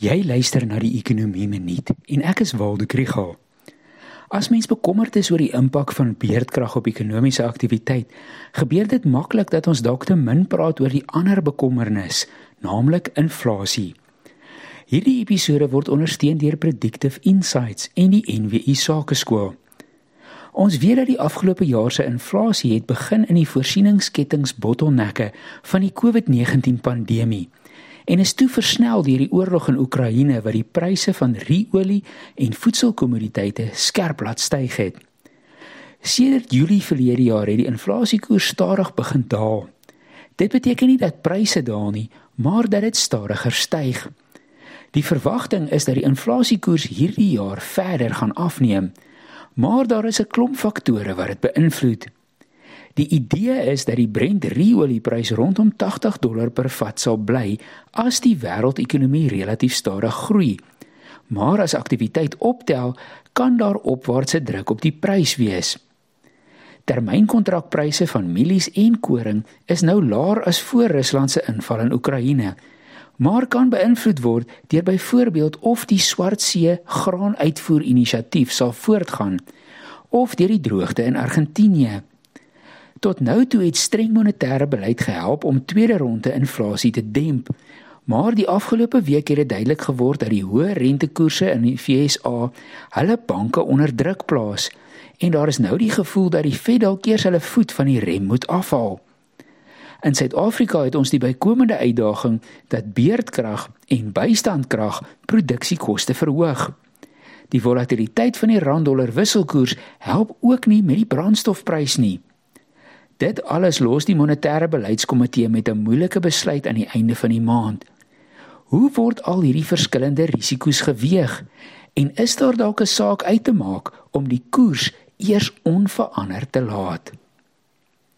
Jy luister na die Ekonomie Minuut en ek is Waldo Krügel. As mens bekommerd is oor die impak van beerdkrag op ekonomiese aktiwiteit, gebeur dit maklik dat ons dalk te min praat oor die ander bekommernis, naamlik inflasie. Hierdie episode word ondersteun deur Predictive Insights en die NWI Sakeskool. Ons weet dat die afgelope jaar se inflasie het begin in die voorsieningsketTINGS bottelnekke van die COVID-19 pandemie en is toe versnel deur die oorlog in Oekraïne wat die pryse van ruolie en voedselkommoditeite skerp laat styg het. Sedert Julie verlede jaar het die inflasiekoers stadig begin daal. Dit beteken nie dat pryse daal nie, maar dat dit stadiger styg. Die verwagting is dat die inflasiekoers hierdie jaar verder gaan afneem, maar daar is 'n klomp faktore wat dit beïnvloed. Die idee is dat die Brent ruolieprys rondom 80 dollar per vat sal bly as die wêreldekonomie relatief stadig groei. Maar as aktiwiteit optel, kan daar opwaartse druk op die prys wees. Termynkontrakpryse van mielies en koring is nou laer as voor Rusland se inval in Oekraïne, maar kan beïnvloed word deur byvoorbeeld of die Swartsee graanuitvoer-inisiatief sal voortgaan of deur die droogte in Argentinië. Tot nou toe het streng monetêre beleid gehelp om tweede ronde inflasie te demp. Maar die afgelope week het dit duidelik geword dat die hoë rentekoerse in die FSA hulle banke onder druk plaas en daar is nou die gevoel dat die Fed dalk eers hulle voet van die rem moet afhaal. In Suid-Afrika het ons die bykomende uitdaging dat beerdkrag en bystandkrag produksiekoste verhoog. Die volatiliteit van die rand-dollar wisselkoers help ook nie met die brandstofprys nie. Dit alles los die monetêre beleidskomitee met 'n moeilike besluit aan die einde van die maand. Hoe word al hierdie verskillende risiko's geweeg en is daar dalk 'n saak uit te maak om die koers eers onveranderd te laat?